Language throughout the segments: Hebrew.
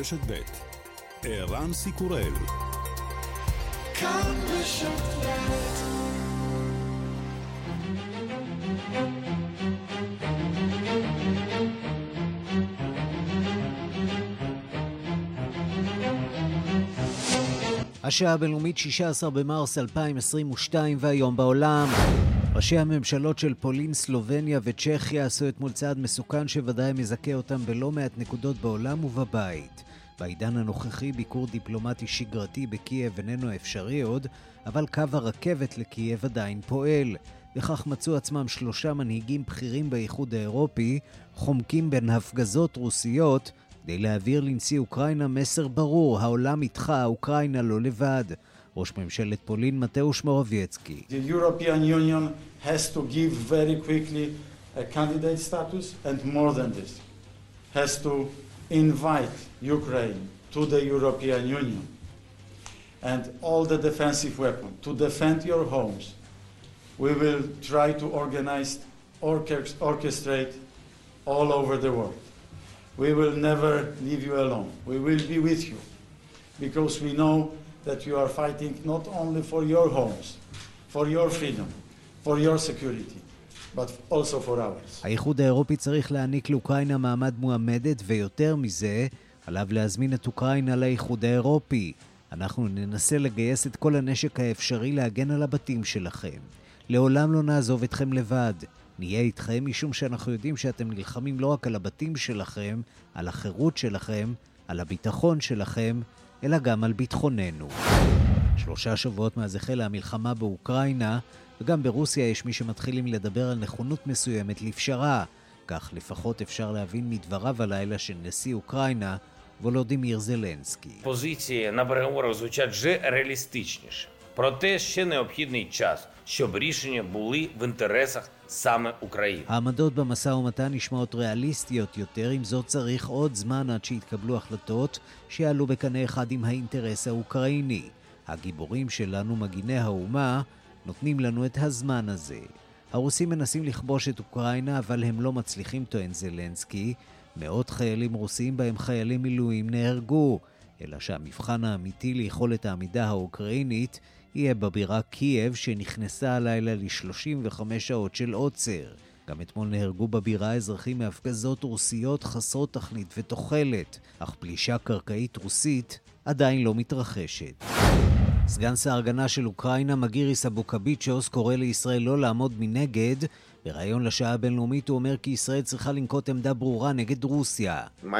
רשת ב' ערן סיקורל השעה הבינלאומית 16 במרס 2022 והיום בעולם ראשי הממשלות של פולין, סלובניה וצ'כיה עשו אתמול צעד מסוכן שוודאי מזכה אותם בלא מעט נקודות בעולם ובבית. בעידן הנוכחי ביקור דיפלומטי שגרתי בקייב איננו אפשרי עוד, אבל קו הרכבת לקייב עדיין פועל. וכך מצאו עצמם שלושה מנהיגים בכירים באיחוד האירופי, חומקים בין הפגזות רוסיות, כדי להעביר לנשיא אוקראינה מסר ברור, העולם איתך, אוקראינה לא לבד. ראש ממשלת פולין מתאוש מורבייצקי. Status has to invite Ukraine to the European Union and all the defensive weapons to defend your homes. We will try to organize, orchestrate all over the world. We will never leave you alone. We will be with you because we know that you are fighting not only for your homes, for your freedom, for your security, but also for ours. האיחוד האירופי צריך להעניק לאוקראינה מעמד מועמדת, ויותר מזה, עליו להזמין את אוקראינה לאיחוד האירופי. אנחנו ננסה לגייס את כל הנשק האפשרי להגן על הבתים שלכם. לעולם לא נעזוב אתכם לבד. נהיה איתכם משום שאנחנו יודעים שאתם נלחמים לא רק על הבתים שלכם, על החירות שלכם, על הביטחון שלכם, אלא גם על ביטחוננו. שלושה שבועות מאז החלה המלחמה באוקראינה, וגם ברוסיה יש מי שמתחילים לדבר על נכונות מסוימת לפשרה. כך לפחות אפשר להבין מדבריו הלילה של נשיא אוקראינה, וולודימיר זלנסקי. Позиції на переговорах звучать вже реалістичніше. Проте ще необхідний час, щоб рішення були в інтересах саме України. העמדות במשא ומתן נשמעות ריאליסטיות יותר, עם זאת צריך עוד זמן עד שיתקבלו החלטות שיעלו בקנה אחד עם האינטרס האוקראיני. הגיבורים שלנו, מגיני האומה, נותנים לנו את הזמן הזה. הרוסים מנסים לכבוש את אוקראינה, אבל הם לא מצליחים, טוען זלנסקי. מאות חיילים רוסים בהם חיילי מילואים נהרגו, אלא שהמבחן האמיתי ליכולת העמידה האוקראינית יהיה בבירה קייב, שנכנסה הלילה ל-35 שעות של עוצר. גם אתמול נהרגו בבירה אזרחים מהפגזות רוסיות חסרות תכלית ותוחלת, אך פלישה קרקעית רוסית עדיין לא מתרחשת. סגן שר ההגנה של אוקראינה, מגיריס אבוקביצ'וס, קורא לישראל לא לעמוד מנגד. בריאיון לשעה הבינלאומית הוא אומר כי ישראל צריכה לנקוט עמדה ברורה נגד רוסיה. Uh, uh,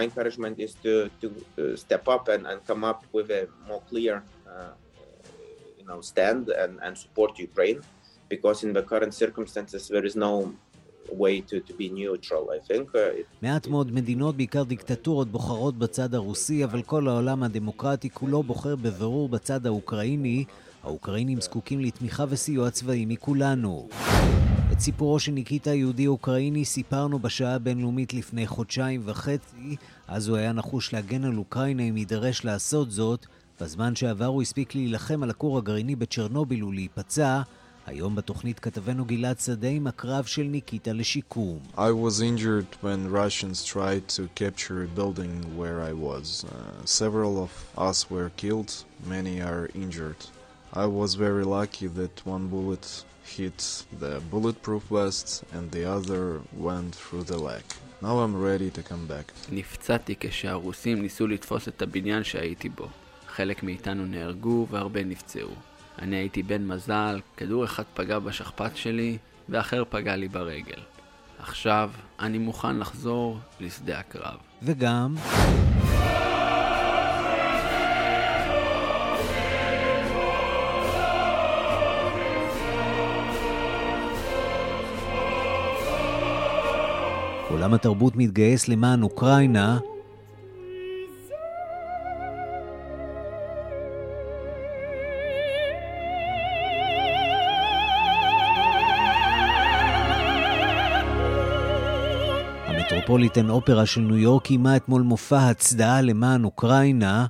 because in the current circumstances there is no Uh, מעט מאוד מדינות, בעיקר דיקטטורות, בוחרות בצד הרוסי, אבל כל העולם הדמוקרטי כולו בוחר בבירור בצד האוקראיני. האוקראינים זקוקים לתמיכה וסיוע צבאי מכולנו. את סיפורו של ניקיטה היהודי אוקראיני סיפרנו בשעה הבינלאומית לפני חודשיים וחצי, אז הוא היה נחוש להגן על אוקראינה אם יידרש לעשות זאת. בזמן שעבר הוא הספיק להילחם על הכור הגרעיני בצ'רנוביל ולהיפצע. היום בתוכנית כתבנו גלעד שדה עם הקרב של ניקיטה לשיקום. I was injured when Russians tried to capture a building where I was. Uh, several of us were killed, many are injured. I was very lucky that one bullet hit the bulletproof vest and the other went through the leg. Now I'm ready to come back. נפצעתי כשהרוסים ניסו לתפוס את הבניין שהייתי בו. חלק מאיתנו נהרגו והרבה נפצעו. אני הייתי בן מזל, כדור אחד פגע בשכפ"ץ שלי ואחר פגע לי ברגל. עכשיו אני מוכן לחזור לשדה הקרב. וגם... עולם התרבות מתגייס למען אוקראינה, המטרופוליטן אופרה של ניו יורק קיימה אתמול מופע הצדעה למען אוקראינה.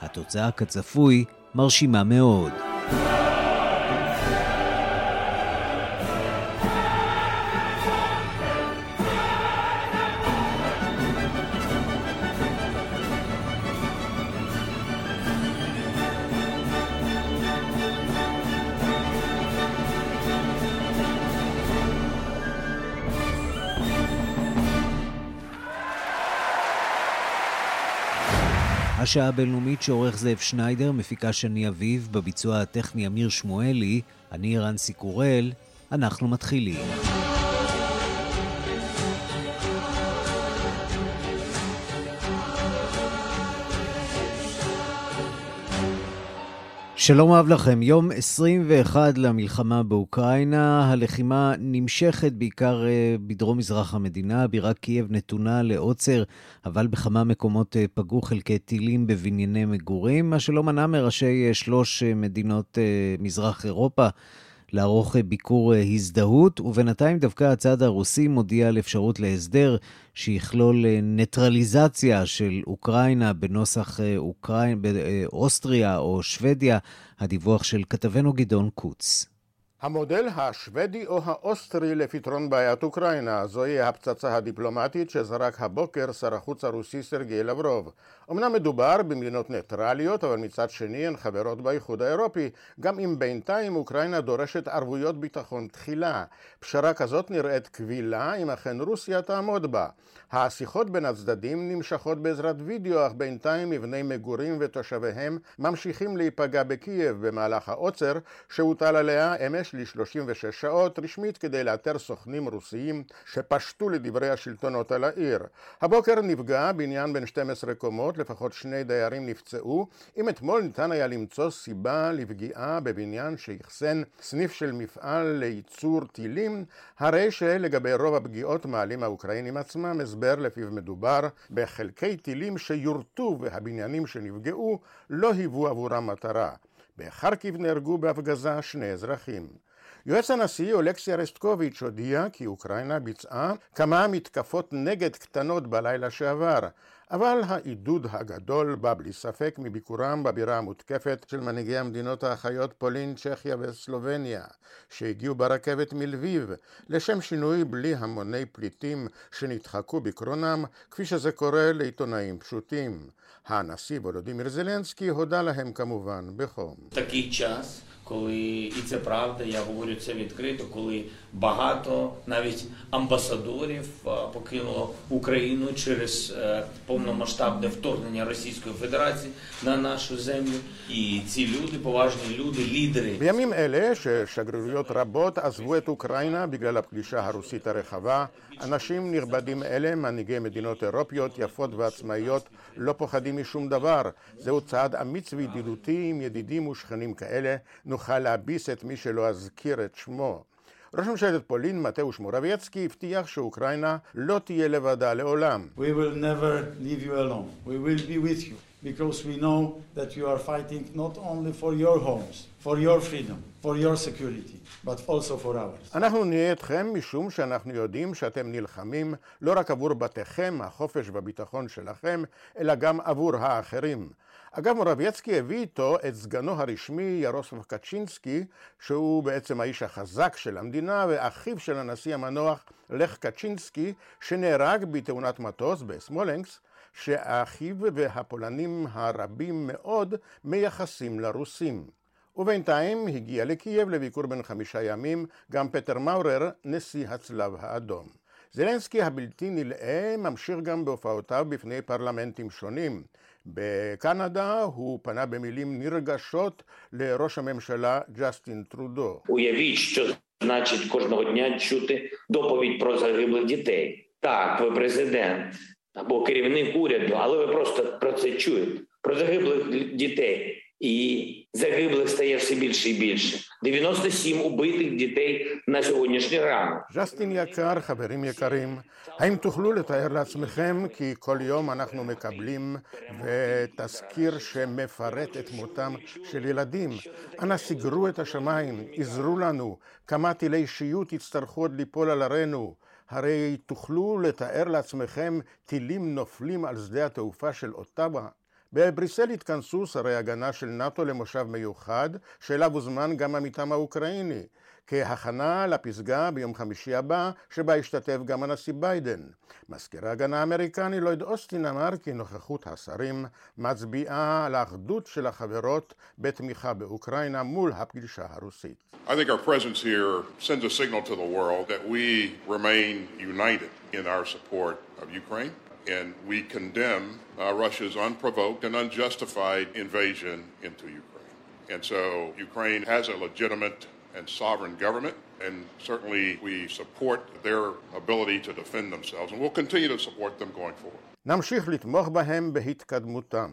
התוצאה כצפוי מרשימה מאוד. השעה הבינלאומית שעורך זאב שניידר, מפיקה שני אביב, בביצוע הטכני אמיר שמואלי, אני רנסי קורל, אנחנו מתחילים. שלום אהב לכם, יום 21 למלחמה באוקראינה, הלחימה נמשכת בעיקר אה, בדרום מזרח המדינה, בירת קייב נתונה לעוצר, אבל בכמה מקומות אה, פגעו חלקי טילים בבנייני מגורים, מה שלא מנע מראשי אה, שלוש מדינות מזרח אירופה לערוך ביקור הזדהות, ובינתיים דווקא הצד הרוסי מודיע על אפשרות להסדר שיכלול ניטרליזציה של אוקראינה בנוסח אוקראינה, באוסטריה או שוודיה, הדיווח של כתבנו גדעון קוץ. המודל השוודי או האוסטרי לפתרון בעיית אוקראינה, זוהי הפצצה הדיפלומטית שזרק הבוקר שר החוץ הרוסי סרגיי לברוב. אמנם מדובר במדינות ניטרליות, אבל מצד שני הן חברות באיחוד האירופי, גם אם בינתיים אוקראינה דורשת ערבויות ביטחון תחילה. פשרה כזאת נראית קבילה אם אכן רוסיה תעמוד בה. השיחות בין הצדדים נמשכות בעזרת וידאו, אך בינתיים מבני מגורים ותושביהם ממשיכים להיפגע בקייב במהלך העוצר שהוטל עליה אמש ל-36 שעות רשמית כדי לאתר סוכנים רוסיים שפשטו לדברי השלטונות על העיר. הבוקר נפגע בניין בין 12 קומות, לפחות שני דיירים נפצעו, אם אתמול ניתן היה למצוא סיבה לפגיעה בבניין שאחסן סניף של מפעל לייצור טילים, הרי שלגבי רוב הפגיעות מעלים האוקראינים עצמם הסבר לפיו מדובר בחלקי טילים שיורטו והבניינים שנפגעו לא היוו עבורם מטרה. בחרקיב נהרגו בהפגזה שני אזרחים. יועץ הנשיא אולקסי ארסטקוביץ' הודיע כי אוקראינה ביצעה כמה מתקפות נגד קטנות בלילה שעבר, אבל העידוד הגדול בא בלי ספק מביקורם בבירה המותקפת של מנהיגי המדינות האחיות פולין, צ'כיה וסלובניה, שהגיעו ברכבת מלביב, לשם שינוי בלי המוני פליטים שנדחקו בקרונם, כפי שזה קורה לעיתונאים פשוטים. הנשיא וולודימיר זלנסקי הודה להם כמובן בחום. коли і це правда, я говорю це відкрито, коли багато навіть амбасадорів покинуло Україну через повномасштабне вторгнення Російської Федерації на нашу землю. І ці люди, поважні люди, лідери. בימים אלה ששגרירויות רבות עזבו את אוקראינה בגלל הפלישה הרוסית הרחבה, אנשים נכבדים אלה, מנהיגי מדינות אירופיות יפות ועצמאיות, לא פוחדים משום דבר. זהו צעד אמיץ וידידותי עם ידידים ושכנים כאלה. נוכל להביס את מי שלא אזכיר את שמו. ראש ממשלת פולין, מתאוש מורבייצקי, הבטיח שאוקראינה לא תהיה לבדה לעולם. We will never leave you alone. We will be with you. Because we know that you are fighting not only for your homes, for your freedom, for your security, but also for ours. אנחנו נהיה איתכם משום שאנחנו יודעים שאתם נלחמים לא רק עבור בתיכם, החופש והביטחון שלכם, אלא גם עבור האחרים. אגב, מורבייצקי הביא איתו את סגנו הרשמי ירוסלב קצ'ינסקי, שהוא בעצם האיש החזק של המדינה, ואחיו של הנשיא המנוח לך קצ'ינסקי, שנהרג בתאונת מטוס בסמולנקס, שאחיו והפולנים הרבים מאוד מייחסים לרוסים. ובינתיים הגיע לקייב לביקור בן חמישה ימים גם פטר מאורר, נשיא הצלב האדום. זלנסקי הבלתי נלאה ממשיך גם בהופעותיו בפני פרלמנטים שונים. בקנדה הוא פנה במילים נרגשות לראש הממשלה ג'סטין טרודו. Уявіть, що значить кожного дня чути доповідь про загиблих дітей. Так, ви президент або керівник уряду, але ви просто про це чуєте. Про загиблих дітей. І загиблих стає все більше і більше. 97 убитих дітей на сьогоднішній ранок. ג'סטין יקר, חברים יקרים, האם תוכלו לתאר לעצמכם כי כל יום אנחנו מקבלים ותזכיר שמפרט את מותם של ילדים? אנא סגרו את השמיים, עזרו לנו, כמה טילי אישיות יצטרכו עוד ליפול על ערינו. הרי תוכלו לתאר לעצמכם טילים נופלים על שדה התעופה של אוטאווה בבריסל התכנסו שרי הגנה של נאט"ו למושב מיוחד, שאליו הוזמן גם המטעם האוקראיני, כהכנה לפסגה ביום חמישי הבא, שבה ישתתף גם הנשיא ביידן. מזכיר ההגנה האמריקני לויד אוסטין אמר כי נוכחות השרים מצביעה על האחדות של החברות בתמיכה באוקראינה מול הפגישה הרוסית. I think our presence here sends a signal to the world that we remain united in our support of Ukraine. and we condemn uh, Russia's unprovoked and unjustified invasion into Ukraine. And so Ukraine has a legitimate and sovereign government, and certainly we support their ability to defend themselves, and we'll continue to support them going forward. נמשיך לתמוך בהם בהתקדמותם.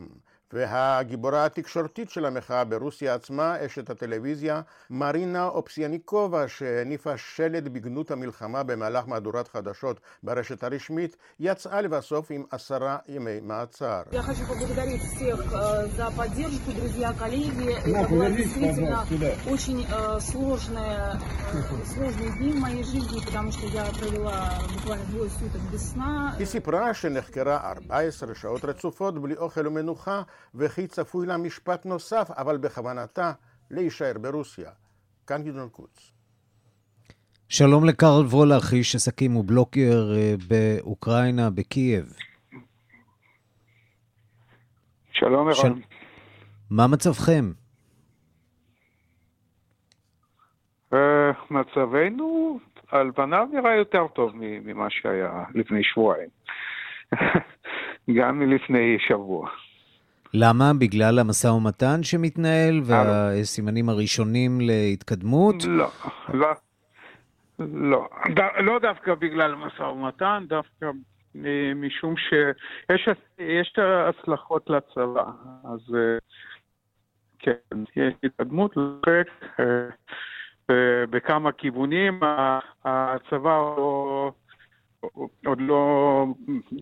והגיבורה התקשורתית של המחאה ברוסיה עצמה, אשת הטלוויזיה, מרינה אופסיאניקובה, שהניפה שלד בגנות המלחמה במהלך מהדורת חדשות ברשת הרשמית, יצאה לבסוף עם עשרה ימי מעצר. היא סיפרה שנחקרה 14 שעות רצופות בלי אוכל ומנוחה וכי צפוי לה משפט נוסף, אבל בכוונתה להישאר ברוסיה. כאן גדעון קוץ. שלום לקרל וולך, איש עסקים ובלוקר אה, באוקראינה, בקייב. שלום ערן. של- מה מצבכם? אה, מצבנו על פניו נראה יותר טוב מ- ממה שהיה לפני שבועיים. גם מלפני שבוע. למה? בגלל המשא ומתן שמתנהל והסימנים הראשונים להתקדמות? לא, לא, לא, ד- לא דווקא בגלל משא ומתן, דווקא אה, משום שיש יש הצלחות לצבא, אז אה, כן, יש התקדמות, לחלק, אה, אה, בכמה כיוונים, הצבא לא- עוד לא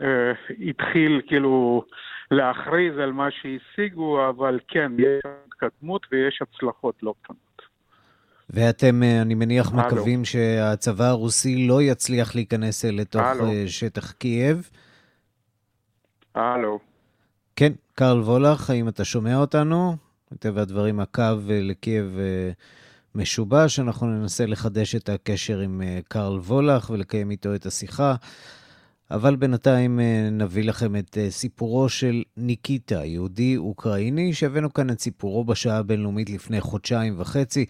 אה, התחיל כאילו להכריז על מה שהשיגו, אבל כן, יש התקדמות ויש הצלחות לא קטנות. ואתם, אה, אני מניח, הלו. מקווים שהצבא הרוסי לא יצליח להיכנס אה, לתוך הלו. אה, שטח קייב. הלו. כן, קרל וולך, האם אתה שומע אותנו? מטבע הדברים, הקו לקייב משובש. אנחנו ננסה לחדש את הקשר עם קרל וולך ולקיים איתו את השיחה. אבל בינתיים אה, נביא לכם את אה, סיפורו של ניקיטה, יהודי אוקראיני, שהבאנו כאן את סיפורו בשעה הבינלאומית לפני חודשיים וחצי.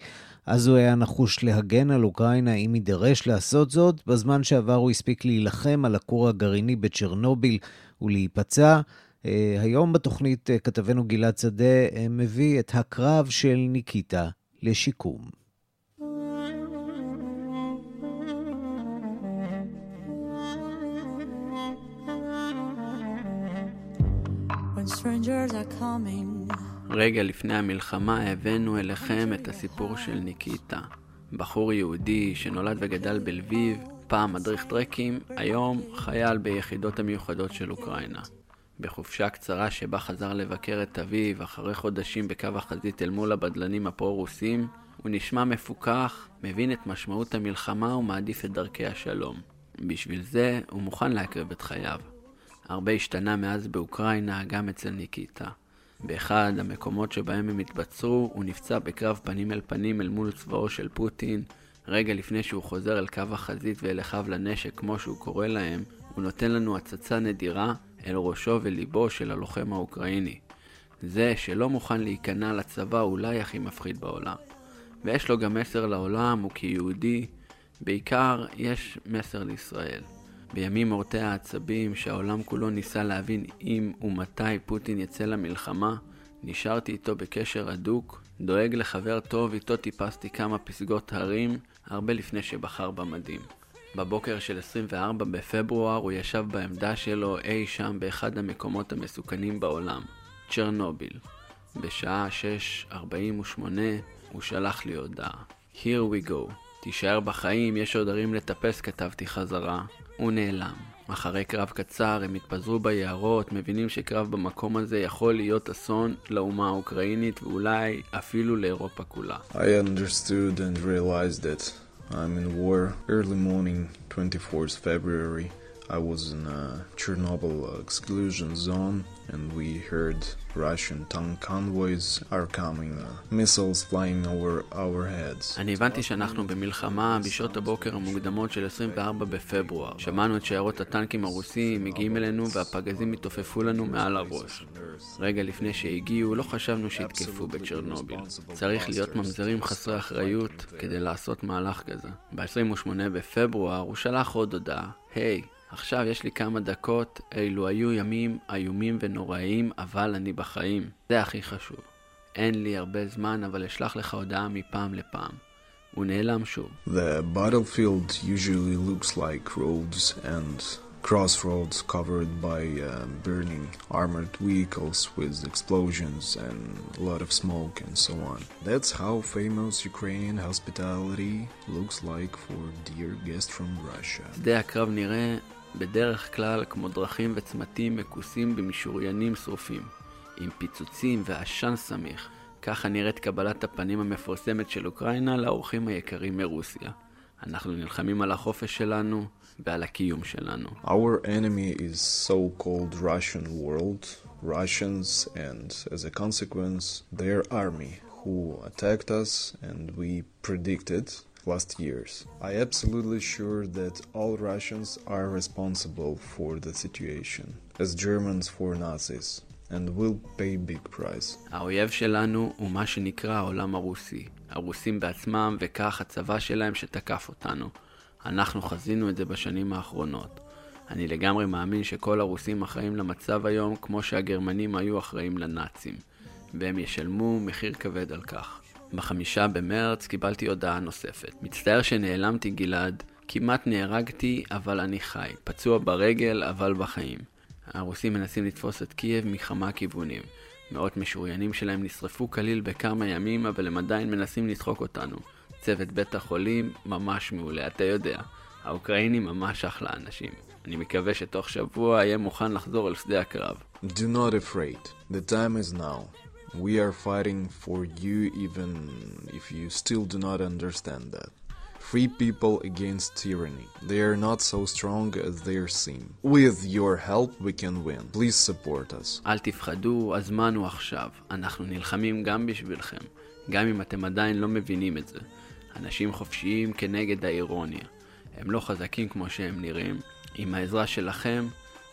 אז הוא היה נחוש להגן על אוקראינה אם יידרש לעשות זאת. בזמן שעבר הוא הספיק להילחם על הכור הגרעיני בצ'רנוביל ולהיפצע. אה, היום בתוכנית כתבנו גלעד שדה מביא את הקרב של ניקיטה לשיקום. רגע לפני המלחמה הבאנו אליכם את הסיפור של ניקיטה. בחור יהודי שנולד וגדל בלביב, פעם מדריך טרקים, היום חייל ביחידות המיוחדות של אוקראינה. בחופשה קצרה שבה חזר לבקר את אביו אחרי חודשים בקו החזית אל מול הבדלנים הפרו-רוסים, הוא נשמע מפוכח, מבין את משמעות המלחמה ומעדיף את דרכי השלום. בשביל זה הוא מוכן להקריב את חייו. הרבה השתנה מאז באוקראינה, גם אצל ניקיטה. באחד המקומות שבהם הם התבצרו, הוא נפצע בקרב פנים אל פנים אל מול צבאו של פוטין. רגע לפני שהוא חוזר אל קו החזית ואל אחיו לנשק, כמו שהוא קורא להם, הוא נותן לנו הצצה נדירה אל ראשו וליבו של הלוחם האוקראיני. זה שלא מוכן להיכנע לצבא אולי הכי מפחיד בעולם. ויש לו גם מסר לעולם, הוא כיהודי, בעיקר יש מסר לישראל. בימים מורטי העצבים, שהעולם כולו ניסה להבין אם ומתי פוטין יצא למלחמה, נשארתי איתו בקשר הדוק, דואג לחבר טוב, איתו טיפסתי כמה פסגות הרים, הרבה לפני שבחר במדים. בבוקר של 24 בפברואר הוא ישב בעמדה שלו אי שם באחד המקומות המסוכנים בעולם, צ'רנוביל. בשעה 6.48 הוא שלח לי הודעה. Here we go. תישאר בחיים, יש עוד ערים לטפס, כתבתי חזרה. הוא נעלם. אחרי קרב קצר הם התפזרו ביערות, מבינים שקרב במקום הזה יכול להיות אסון לאומה האוקראינית ואולי אפילו לאירופה כולה. I understood and realized that I'm in war. Early morning, 24th February, I was in a Chernobyl exclusion zone and we heard Russian tank convoys are coming, uh, missiles flying over our heads. אני הבנתי שאנחנו במלחמה בשעות הבוקר המוקדמות של 24 בפברואר. שמענו את שיירות הטנקים הרוסים מגיעים אלינו והפגזים התעופפו לנו מעל הראש. רגע לפני שהגיעו לא חשבנו שיתקפו בצ'רנוביל. צריך להיות ממזרים חסרי אחריות כדי לעשות מהלך כזה. ב-28 בפברואר הוא שלח עוד הודעה, היי, עכשיו יש לי כמה דקות, אלו היו ימים איומים ונוראים, אבל אני בחיים. זה הכי חשוב. אין לי הרבה זמן, אבל אשלח לך הודעה מפעם לפעם. הוא נעלם שוב. The battlefield usually looks like roads and crossroads covered by uh, burning armored vehicles with explosions and a lot of smoke and so on. That's how famous Ukrainian hospitality looks like for dear guests from Russia. שדה הקרב נראה בדרך כלל כמו דרכים וצמתים מכוסים במשוריינים שרופים, עם פיצוצים ועשן סמיך. ככה נראית קבלת הפנים המפורסמת של אוקראינה לאורחים היקרים מרוסיה. אנחנו נלחמים על החופש שלנו ועל הקיום שלנו. Our enemy is so-called Russian world, Russians, and as a consequence, their army, who attacked us and we predicted last years. I absolutely sure that all Russians are responsible for the situation, as Germans for Nazis, and will pay big price. האויב שלנו הוא מה שנקרא העולם הרוסי. הרוסים בעצמם וכך הצבא שלהם שתקף אותנו. אנחנו חזינו את זה בשנים האחרונות. אני לגמרי מאמין שכל הרוסים אחראים למצב היום כמו שהגרמנים היו אחראים לנאצים, והם ישלמו מחיר כבד על כך. בחמישה במרץ קיבלתי הודעה נוספת. מצטער שנעלמתי גלעד, כמעט נהרגתי אבל אני חי, פצוע ברגל אבל בחיים. הרוסים מנסים לתפוס את קייב מכמה כיוונים. מאות משוריינים שלהם נשרפו כליל בכמה ימים, אבל הם עדיין מנסים לדחוק אותנו. צוות בית החולים ממש מעולה, אתה יודע. האוקראינים ממש אחלה אנשים. אני מקווה שתוך שבוע אהיה מוכן לחזור אל שדה הקרב. Do not afraid. The time is now. We are fighting for you even if you still do not understand that. Free people against tyranny. They are not so strong as they seem. With your help we can win. Please support us. אל תפחדו, הזמן הוא עכשיו. אנחנו נלחמים גם בשבילכם, גם אם אתם עדיין לא מבינים את זה. אנשים חופשיים כנגד האירוניה. הם לא חזקים כמו שהם נראים. עם העזרה שלכם,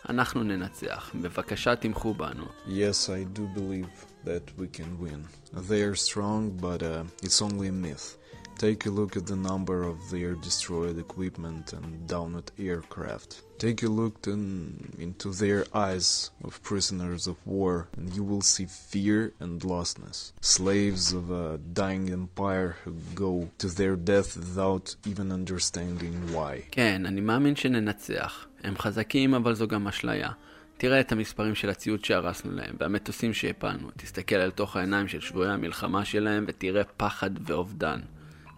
אנחנו ננצח. בבקשה תמכו בנו. Yes, I do believe that we can win. They are strong, but uh, it's only a myth. Take a look at the number of their destroyed equipment and downed aircraft. Take a look in, into their eyes of prisoners of war, and you will see fear and lostness. Slaves of a dying empire who go to their death without even understanding why. כן, אני מאמין שננצח. הם חזקים, אבל זו גם אשליה. תראה את המספרים של הציוד שהרסנו להם, והמטוסים שהפלנו. תסתכל אל תוך העיניים של שבויי המלחמה שלהם, ותראה פחד ואובדן.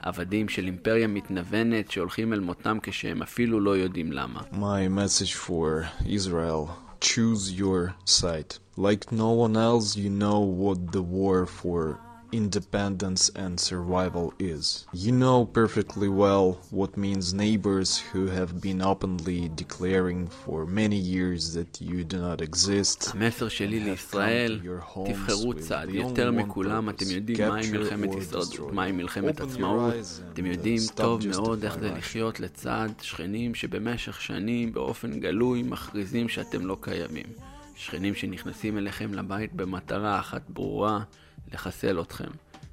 עבדים של אימפריה מתנוונת שהולכים אל מותם כשהם אפילו לא יודעים למה. My message for Israel choose your side. Like no one else, you know what the war for independence and survival is. You know perfectly well what means neighbors who have been openly declaring for many years that you do not exist. המסר שלי לישראל, תבחרו צד. יותר מכולם אתם יודעים מהי מלחמת הישרדות, מהי מלחמת עצמאות. אתם יודעים טוב מאוד איך זה לחיות לצד שכנים שבמשך שנים באופן גלוי מכריזים שאתם לא קיימים. שכנים שנכנסים אליכם לבית במטרה אחת ברורה, לחסל אתכם.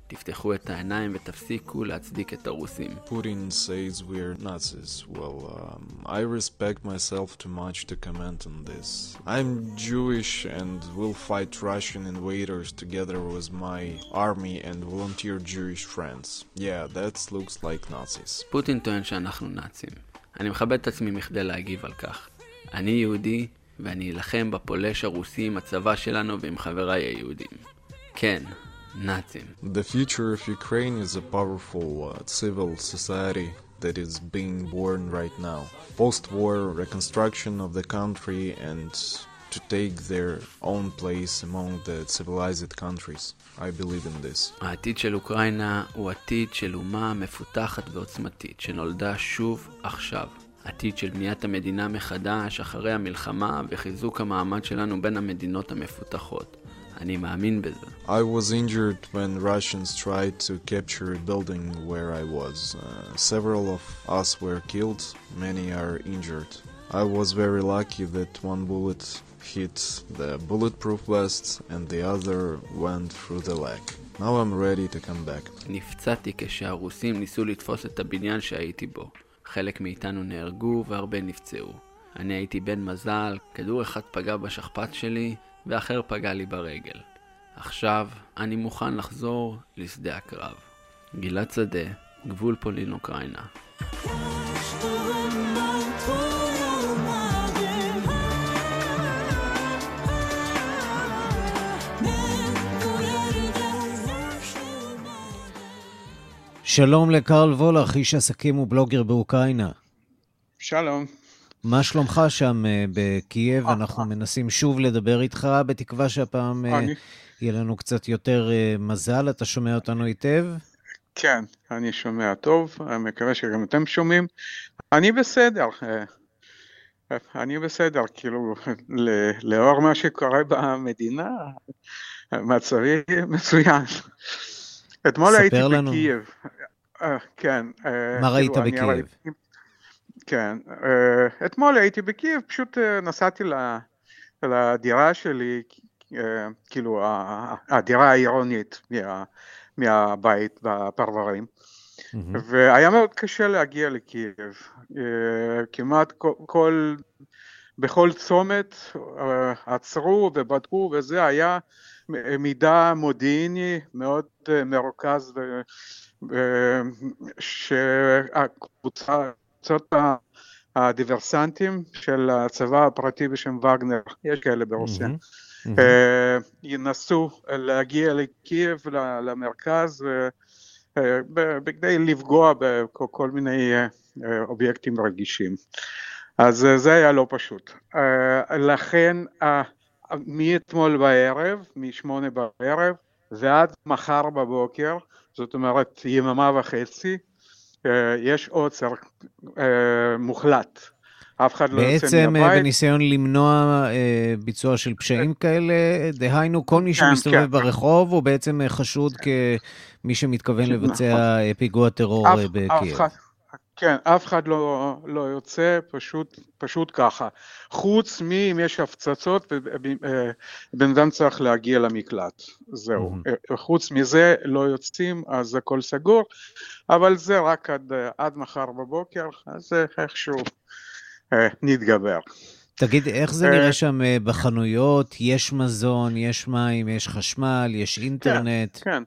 תפתחו את העיניים ותפסיקו להצדיק את הרוסים. Putin says we're Nazis. Well, um, I respect myself too much to comment on this. I'm Jewish and will fight Russian invaders together with my army and volunteer Jewish friends. Yeah, that looks like Nazis. פוטין טוען שאנחנו נאצים. אני מכבד את עצמי מכדי להגיב על כך. אני יהודי, ואני אלחם בפולש הרוסי עם הצבא שלנו ועם חבריי היהודים. כן, נאצים. The future of Ukraine is a powerful uh, civil society that is being born right now. Post-war reconstruction of the country and to take their own place among the civilized countries. I believe in this. העתיד של אוקראינה הוא עתיד של אומה מפותחת ועוצמתית, שנולדה שוב עכשיו. עתיד של בניית המדינה מחדש אחרי המלחמה וחיזוק המעמד שלנו בין המדינות המפותחות. אני מאמין בזה. I was injured when Russians tried to capture a building where I was. Uh, several of us were killed, many are injured. I was very lucky that one bullet hit the bulletproof vest and the other went through the leg. Now I'm ready to come back. נפצעתי כשהרוסים ניסו לתפוס את הבניין שהייתי בו. חלק מאיתנו נהרגו והרבה נפצעו. אני הייתי בן מזל, כדור אחד פגע בשכפ"ץ שלי, ואחר פגע לי ברגל. עכשיו אני מוכן לחזור לשדה הקרב. גלעד שדה, גבול פולין-אוקראינה. שלום לקרל וולך, איש עסקים ובלוגר באוקראינה. שלום. מה שלומך שם אה, בקייב? אנחנו מנסים שוב לדבר איתך, בתקווה שהפעם אה, יהיה לנו קצת יותר אה, מזל. אתה שומע אותנו היטב? כן, אני שומע טוב, אני מקווה שגם אתם שומעים. אני בסדר, אה, אני בסדר, כאילו, לאור מה שקורה במדינה, מצבי מצוין. אתמול הייתי לנו. בקייב. אה, כן. אה, מה ראית כאילו, אני בקייב? ראיתי- כן, אה, אתמול הייתי בקייב, פשוט אה, נסעתי ל- לדירה שלי, אה, כאילו הדירה העירונית מה- מהבית בפרברים, והיה מאוד קשה להגיע לקייב. כמעט כל- כל, בכל צומת עצרו ובדקו וזה היה מידע מודיעיני מאוד מרוכז שהקבוצה, קבוצות הדיברסנטים של הצבא הפרטי בשם וגנר, יש כאלה ברוסיה, אה, ינסו להגיע לקייב, למרכז, אה, בכדי לפגוע בכל מיני אה, אובייקטים רגישים. אז זה היה לא פשוט. לכן מאתמול בערב, משמונה בערב, ועד מחר בבוקר, זאת אומרת יממה וחצי, יש עוצר אה, מוחלט. אף אחד לא יוצא בעצם אה, מהבית. בניסיון למנוע אה, ביצוע של פשעים כאלה, דהיינו, כל מי כן, שמסתובב כן. ברחוב הוא בעצם חשוד כמי שמתכוון נכון. לבצע פיגוע טרור בקייב. כן, אף אחד לא, לא יוצא, פשוט, פשוט ככה. חוץ מאם יש הפצצות ובן אדם צריך להגיע למקלט, זהו. אה, חוץ מזה לא יוצאים, אז הכל סגור, אבל זה רק עד, אה, עד מחר בבוקר, אז אה, איכשהו אה, נתגבר. תגיד, איך זה אה, נראה שם אה, בחנויות? יש מזון, יש מים, יש חשמל, יש אינטרנט? כן,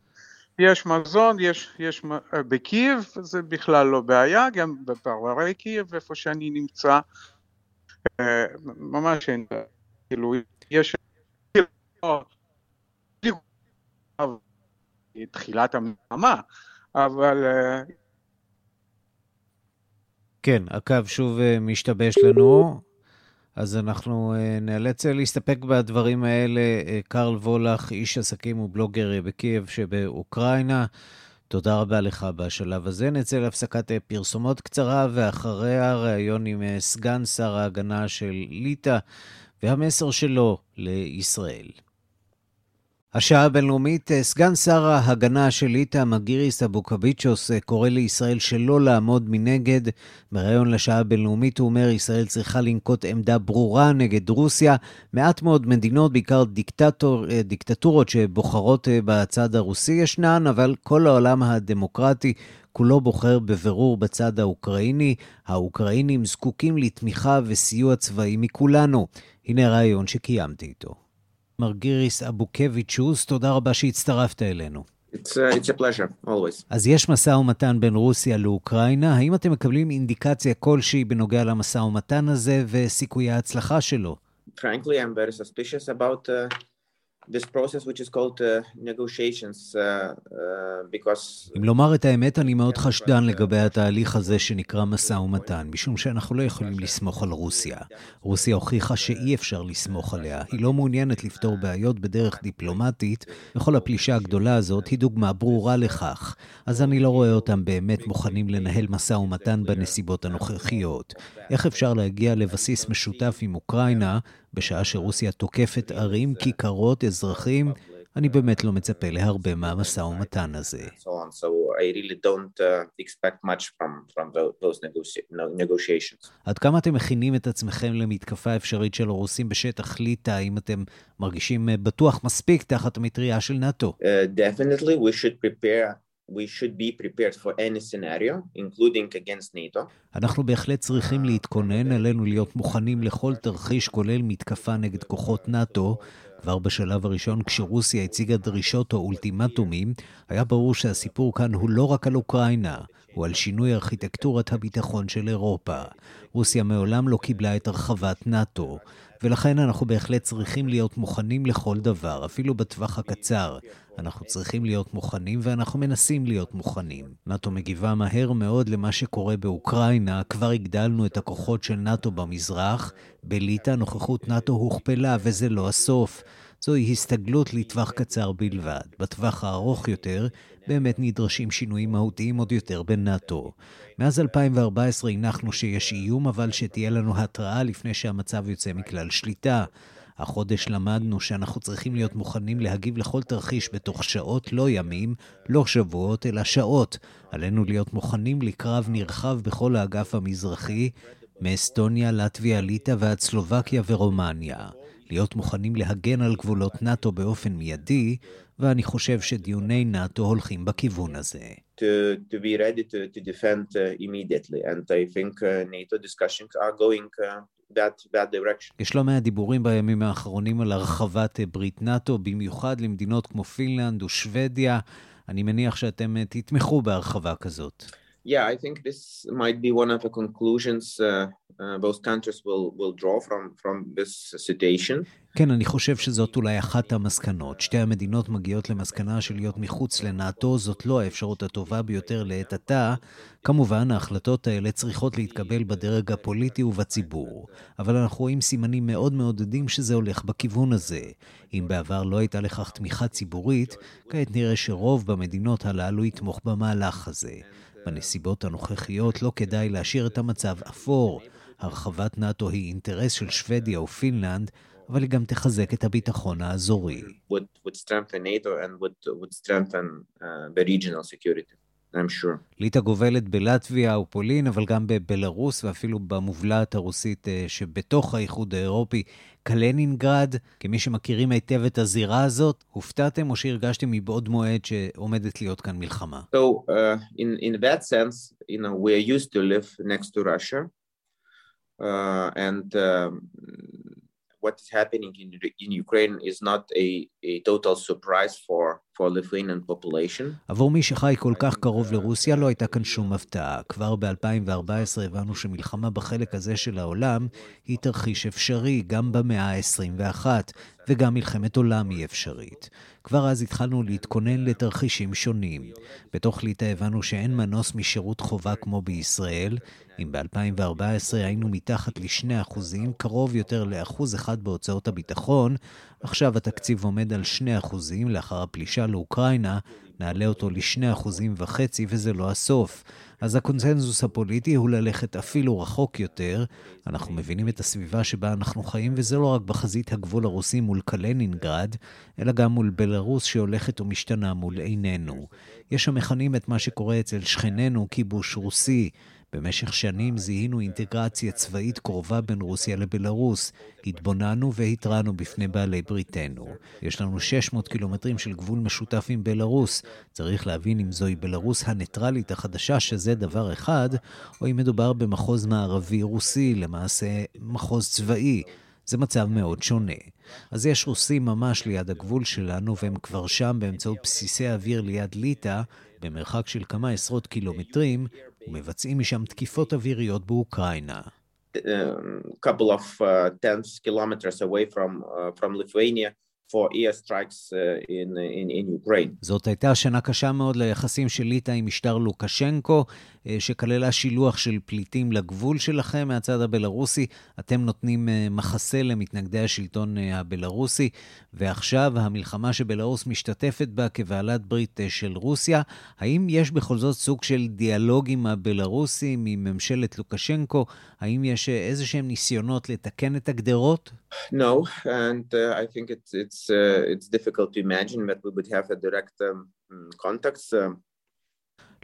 יש מזון, יש, יש אה, בקייב, זה בכלל לא בעיה, גם בפרברי קייב, איפה שאני נמצא, אה, ממש אין, כאילו, יש... תחילת המלחמה, אבל אה, כן, הקו שוב משתבש לנו, אז אנחנו אה, נאלץ אה, להסתפק בדברים האלה. אה, קרל וולך, איש עסקים ובלוגר בקייב שבאוקראינה, תודה רבה לך בשלב הזה. נצא להפסקת פרסומות קצרה, ואחריה ראיון עם סגן שר ההגנה של ליטא והמסר שלו לישראל. השעה הבינלאומית, אה, סגן שר ההגנה של ליטא, מגיריס אבוקביצ'וס, אה, קורא לישראל שלא לעמוד מנגד. בריאיון לשעה הבינלאומית הוא אומר, ישראל צריכה לנקוט עמדה ברורה נגד רוסיה. מעט מאוד מדינות, בעיקר דיקטטור, אה, דיקטטורות שבוחרות בצד הרוסי ישנן, אבל כל העולם הדמוקרטי כולו בוחר בבירור בצד האוקראיני. האוקראינים זקוקים לתמיכה וסיוע צבאי מכולנו. הנה הרעיון שקיימתי איתו. מרגיריס אבוקביצ'וס, תודה רבה שהצטרפת אלינו. It's, uh, it's a pleasure, always. אז יש משא ומתן בין רוסיה לאוקראינה, האם אתם מקבלים אינדיקציה כלשהי בנוגע למשא ומתן הזה וסיכויי ההצלחה שלו? Frankly, I'm very suspicious about uh, this process, which is called uh, negotiations, uh, uh, because אם לומר את האמת, אני מאוד חשדן לגבי התהליך הזה שנקרא משא ומתן, משום שאנחנו לא יכולים לסמוך על רוסיה. רוסיה הוכיחה שאי אפשר לסמוך עליה. היא לא מעוניינת לפתור בעיות בדרך דיפלומטית, וכל הפלישה הגדולה הזאת היא דוגמה ברורה לכך. אז אני לא רואה אותם באמת מוכנים לנהל משא ומתן בנסיבות הנוכחיות. איך אפשר להגיע לבסיס משותף עם אוקראינה, בשעה שרוסיה תוקפת ערים, כיכרות, אזרחים? אני באמת לא מצפה להרבה מהמשא ומתן הזה. uh. עד כמה אתם מכינים את עצמכם למתקפה אפשרית של הרוסים בשטח ליטא, האם אתם מרגישים אה, בטוח מספיק תחת המטריה של נאט"ו? We should be prepared for any scenario, including against NATO. אנחנו בהחלט צריכים להתכונן, עלינו להיות מוכנים לכל תרחיש, כולל מתקפה נגד כוחות נאט"ו. כבר בשלב הראשון, כשרוסיה הציגה דרישות או אולטימטומים, היה ברור שהסיפור כאן הוא לא רק על אוקראינה, הוא על שינוי ארכיטקטורת הביטחון של אירופה. רוסיה מעולם לא קיבלה את הרחבת נאט"ו, ולכן אנחנו בהחלט צריכים להיות מוכנים לכל דבר, אפילו בטווח הקצר. אנחנו צריכים להיות מוכנים ואנחנו מנסים להיות מוכנים. נאט"ו מגיבה מהר מאוד למה שקורה באוקראינה, כבר הגדלנו את הכוחות של נאט"ו במזרח, בליטא נוכחות נאט"ו הוכפלה וזה לא הסוף. זוהי הסתגלות לטווח קצר בלבד. בטווח הארוך יותר, באמת נדרשים שינויים מהותיים עוד יותר בנאט"ו. מאז 2014 הנחנו שיש איום, אבל שתהיה לנו התראה לפני שהמצב יוצא מכלל שליטה. החודש למדנו שאנחנו צריכים להיות מוכנים להגיב לכל תרחיש בתוך שעות, לא ימים, לא שבועות, אלא שעות. עלינו להיות מוכנים לקרב נרחב בכל האגף המזרחי, מאסטוניה, לטביה, ליטא ועד סלובקיה ורומניה. להיות מוכנים להגן על גבולות נאט"ו באופן מיידי, ואני חושב שדיוני נאט"ו הולכים בכיוון הזה. To, to be ready to, to defend immediately, and I think NATO discussions are going that, that direction. יש לא מעט דיבורים בימים האחרונים על הרחבת ברית נאט"ו, במיוחד למדינות כמו פינלנד ושוודיה. אני מניח שאתם תתמכו בהרחבה כזאת. Yeah, I think this might be one of the conclusions uh, uh. כן, אני חושב שזאת אולי אחת המסקנות. שתי המדינות מגיעות למסקנה של להיות מחוץ לנאט"ו, זאת לא האפשרות הטובה ביותר לעת עתה. כמובן, ההחלטות האלה צריכות להתקבל בדרג הפוליטי ובציבור. אבל אנחנו רואים סימנים מאוד מעודדים שזה הולך בכיוון הזה. אם בעבר לא הייתה לכך תמיכה ציבורית, כעת נראה שרוב במדינות הללו יתמוך במהלך הזה. בנסיבות הנוכחיות לא כדאי להשאיר את המצב אפור. הרחבת נאט"ו היא אינטרס של שוודיה ופינלנד, אבל היא גם תחזק את הביטחון האזורי. Sure. ליטא גובלת בלטביה ופולין, אבל גם בבלארוס ואפילו במובלעת הרוסית אה, שבתוך האיחוד האירופי, קלנינגרד. כמי שמכירים היטב את הזירה הזאת, הופתעתם או שהרגשתם מבעוד מועד שעומדת להיות כאן מלחמה? So, uh, in, in that sense, you know, we are used to live next to Russia. Uh, and um, what is happening in, in Ukraine is not a, a total surprise for. עבור מי שחי כל כך קרוב לרוסיה לא הייתה כאן שום הפתעה. כבר ב-2014 הבנו שמלחמה בחלק הזה של העולם היא תרחיש אפשרי גם במאה ה-21, וגם מלחמת עולם היא אפשרית. כבר אז התחלנו להתכונן לתרחישים שונים. בתוך ליטא הבנו שאין מנוס משירות חובה כמו בישראל. אם ב-2014 היינו מתחת ל-2%, קרוב יותר ל-1% בהוצאות הביטחון, עכשיו התקציב עומד על 2% לאחר הפלישה לאוקראינה, נעלה אותו ל-2.5% וזה לא הסוף. אז הקונצנזוס הפוליטי הוא ללכת אפילו רחוק יותר. אנחנו מבינים את הסביבה שבה אנחנו חיים, וזה לא רק בחזית הגבול הרוסי מול קלינינגרד, אלא גם מול בלרוס שהולכת ומשתנה מול עינינו. יש המכנים את מה שקורה אצל שכנינו כיבוש רוסי. במשך שנים זיהינו אינטגרציה צבאית קרובה בין רוסיה לבלארוס. התבוננו והתרענו בפני בעלי בריתנו. יש לנו 600 קילומטרים של גבול משותף עם בלארוס. צריך להבין אם זוהי בלארוס הניטרלית החדשה, שזה דבר אחד, או אם מדובר במחוז מערבי רוסי, למעשה מחוז צבאי. זה מצב מאוד שונה. אז יש רוסים ממש ליד הגבול שלנו, והם כבר שם באמצעות בסיסי אוויר ליד ליטא, במרחק של כמה עשרות קילומטרים, ומבצעים משם תקיפות אוויריות באוקראינה. A couple of uh, tens kilometers away from, uh, from Lithuania, for airstrikes in, in, in Ukraine. זאת הייתה שנה קשה מאוד ליחסים של ליטא עם משטר לוקשנקו, שכללה שילוח של פליטים לגבול שלכם מהצד הבלארוסי. אתם נותנים מחסה למתנגדי השלטון הבלארוסי, ועכשיו המלחמה שבלארוס משתתפת בה כבעלת ברית של רוסיה. האם יש בכל זאת סוג של דיאלוג עם הבלארוסים, עם ממשלת לוקשנקו? האם יש איזה שהם ניסיונות לתקן את הגדרות? No, and uh, I think it's it's uh, it's difficult to imagine that we would have a direct um, contacts. Uh,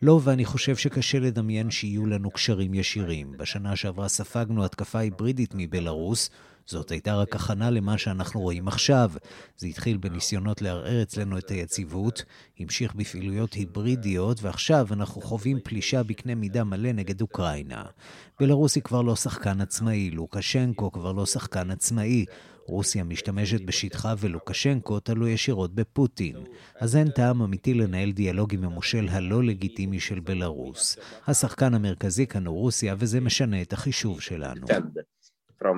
לא, ואני חושב שקשה לדמיין שיהיו לנו קשרים ישירים. בשנה שעברה ספגנו התקפה היברידית מבלארוס, זאת הייתה רק הכנה למה שאנחנו רואים עכשיו. זה התחיל בניסיונות לערער אצלנו את היציבות, המשיך בפעילויות היברידיות, ועכשיו אנחנו חווים פלישה בקנה מידה מלא נגד אוקראינה. בלרוס היא כבר לא שחקן עצמאי, לוקשנקו כבר לא שחקן עצמאי. רוסיה משתמשת בשטחה ולוקשנקו תלוי ישירות בפוטין. אז אין טעם אמיתי לנהל דיאלוג עם המושל הלא לגיטימי של בלרוס. השחקן המרכזי כאן הוא רוסיה, וזה משנה את החישוב שלנו. Uh,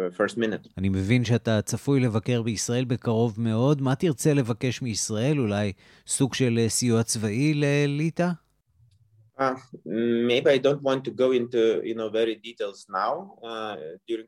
uh, minute. אני מבין שאתה צפוי לבקר בישראל בקרוב מאוד. מה תרצה לבקש מישראל? אולי סוג של סיוע צבאי לליטא?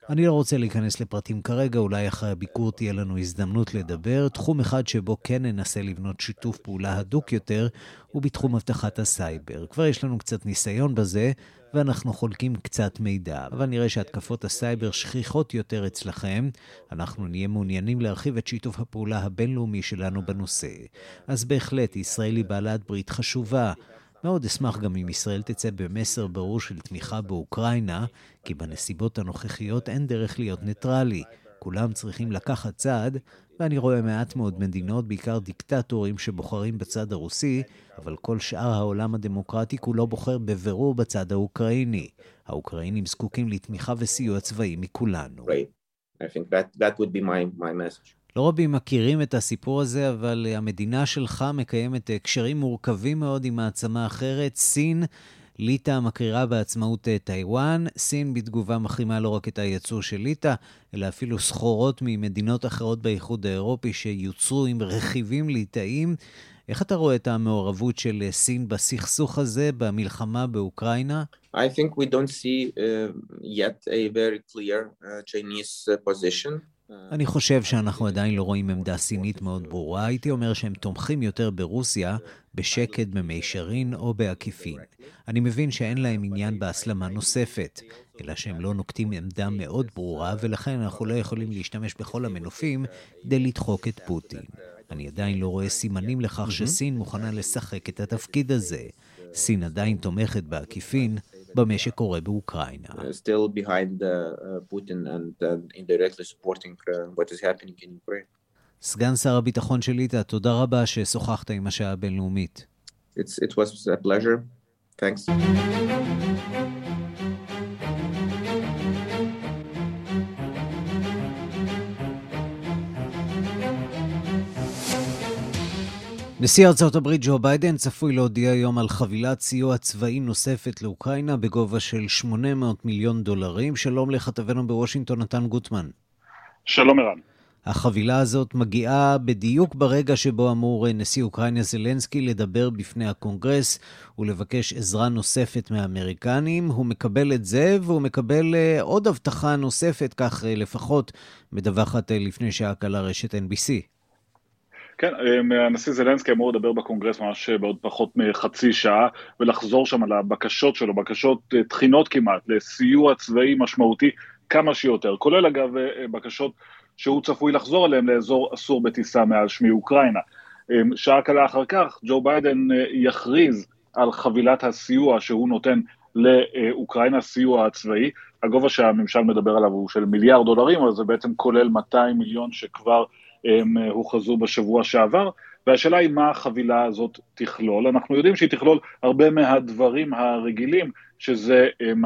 אני לא רוצה להיכנס לפרטים כרגע, אולי אחרי הביקור תהיה לנו הזדמנות לדבר. תחום אחד שבו כן ננסה לבנות שיתוף פעולה הדוק יותר, הוא בתחום אבטחת הסייבר. כבר יש לנו קצת ניסיון בזה, ואנחנו חולקים קצת מידע, אבל נראה שהתקפות הסייבר שכיחות יותר אצלכם. אנחנו נהיה מעוניינים להרחיב את שיתוף הפעולה הבינלאומי שלנו בנושא. אז בהחלט, ישראל היא בעלת ברית חשובה. מאוד אשמח גם אם ישראל תצא במסר ברור של תמיכה באוקראינה, כי בנסיבות הנוכחיות אין דרך להיות ניטרלי. כולם צריכים לקחת צעד, ואני רואה מעט מאוד מדינות, בעיקר דיקטטורים שבוחרים בצד הרוסי, אבל כל שאר העולם הדמוקרטי כולו בוחר בבירור בצד האוקראיני. האוקראינים זקוקים לתמיכה וסיוע צבאי מכולנו. I think that, that would be my, my message. לא רבים מכירים את הסיפור הזה, אבל המדינה שלך מקיימת קשרים מורכבים מאוד עם מעצמה אחרת, סין. ליטא מקרירה בעצמאות טיוואן, סין בתגובה מחרימה לא רק את הייצור של ליטא, אלא אפילו סחורות ממדינות אחרות באיחוד האירופי שיוצרו עם רכיבים ליטאיים. איך אתה רואה את המעורבות של סין בסכסוך הזה, במלחמה באוקראינה? I think we don't see uh, yet a very clear uh, Chinese uh, position. אני חושב שאנחנו עדיין לא רואים עמדה סינית מאוד ברורה. הייתי אומר שהם תומכים יותר ברוסיה, בשקט, במישרין או בעקיפין. אני מבין שאין להם עניין בהסלמה נוספת, אלא שהם לא נוקטים עמדה מאוד ברורה, ולכן אנחנו לא יכולים להשתמש בכל המנופים כדי לדחוק את פוטין. אני עדיין לא רואה סימנים לכך שסין מוכנה לשחק את התפקיד הזה. סין עדיין תומכת בעקיפין, במה שקורה באוקראינה. Still behind Putin and indirectly supporting what is happening in Ukraine. סגן שר הביטחון של ליטא, תודה רבה ששוחחת עם השעה הבינלאומית. It's, it was a pleasure. Thanks. נשיא ארצות הברית ג'ו ביידן צפוי להודיע היום על חבילת סיוע צבאי נוספת לאוקראינה בגובה של 800 מיליון דולרים. שלום לכתבנו בוושינגטון, נתן גוטמן. שלום ערן. החבילה הזאת מגיעה בדיוק ברגע שבו אמור נשיא אוקראינה זלנסקי לדבר בפני הקונגרס ולבקש עזרה נוספת מהאמריקנים. הוא מקבל את זה והוא מקבל עוד הבטחה נוספת, כך לפחות מדווחת לפני שעה קלה רשת NBC. כן, הנשיא זלנסקי אמור לדבר בקונגרס ממש בעוד פחות מחצי שעה ולחזור שם על הבקשות שלו, בקשות תחינות כמעט לסיוע צבאי משמעותי כמה שיותר, כולל אגב בקשות שהוא צפוי לחזור עליהן לאזור אסור בטיסה מעל שמי אוקראינה. שעה קלה אחר כך ג'ו ביידן יכריז על חבילת הסיוע שהוא נותן לאוקראינה, סיוע הצבאי, הגובה שהממשל מדבר עליו הוא של מיליארד דולרים, אבל זה בעצם כולל 200 מיליון שכבר הוכרזו בשבוע שעבר, והשאלה היא מה החבילה הזאת תכלול. אנחנו יודעים שהיא תכלול הרבה מהדברים הרגילים, שזה הם,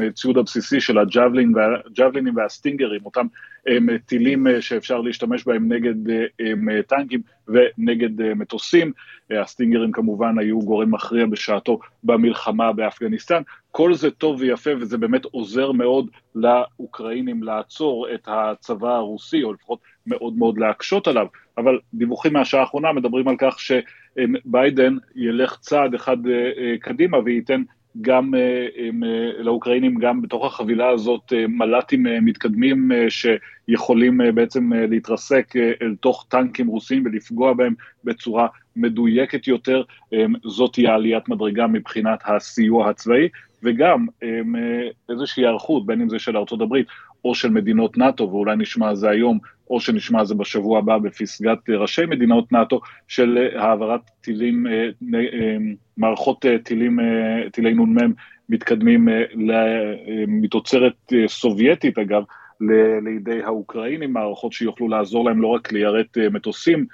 הציוד הבסיסי של הג'אבלינים והסטינגרים, אותם הם, טילים שאפשר להשתמש בהם נגד הם, טנקים ונגד מטוסים. הסטינגרים כמובן היו גורם מכריע בשעתו במלחמה באפגניסטן. כל זה טוב ויפה וזה באמת עוזר מאוד לאוקראינים לעצור את הצבא הרוסי, או לפחות מאוד מאוד להקשות עליו, אבל דיווחים מהשעה האחרונה מדברים על כך שביידן ילך צעד אחד קדימה וייתן גם לאוקראינים, גם בתוך החבילה הזאת, מל"טים מתקדמים שיכולים בעצם להתרסק אל תוך טנקים רוסים ולפגוע בהם בצורה מדויקת יותר, זאת תהיה עליית מדרגה מבחינת הסיוע הצבאי, וגם איזושהי היערכות, בין אם זה של הברית או של מדינות נאט"ו, ואולי נשמע על זה היום, או שנשמע על זה בשבוע הבא בפסגת ראשי מדינות נאט"ו, של העברת טילים, מערכות טילים, טילי נ"מ מתקדמים מתוצרת סובייטית אגב, לידי האוקראינים, מערכות שיוכלו לעזור להם לא רק ליירט מטוסים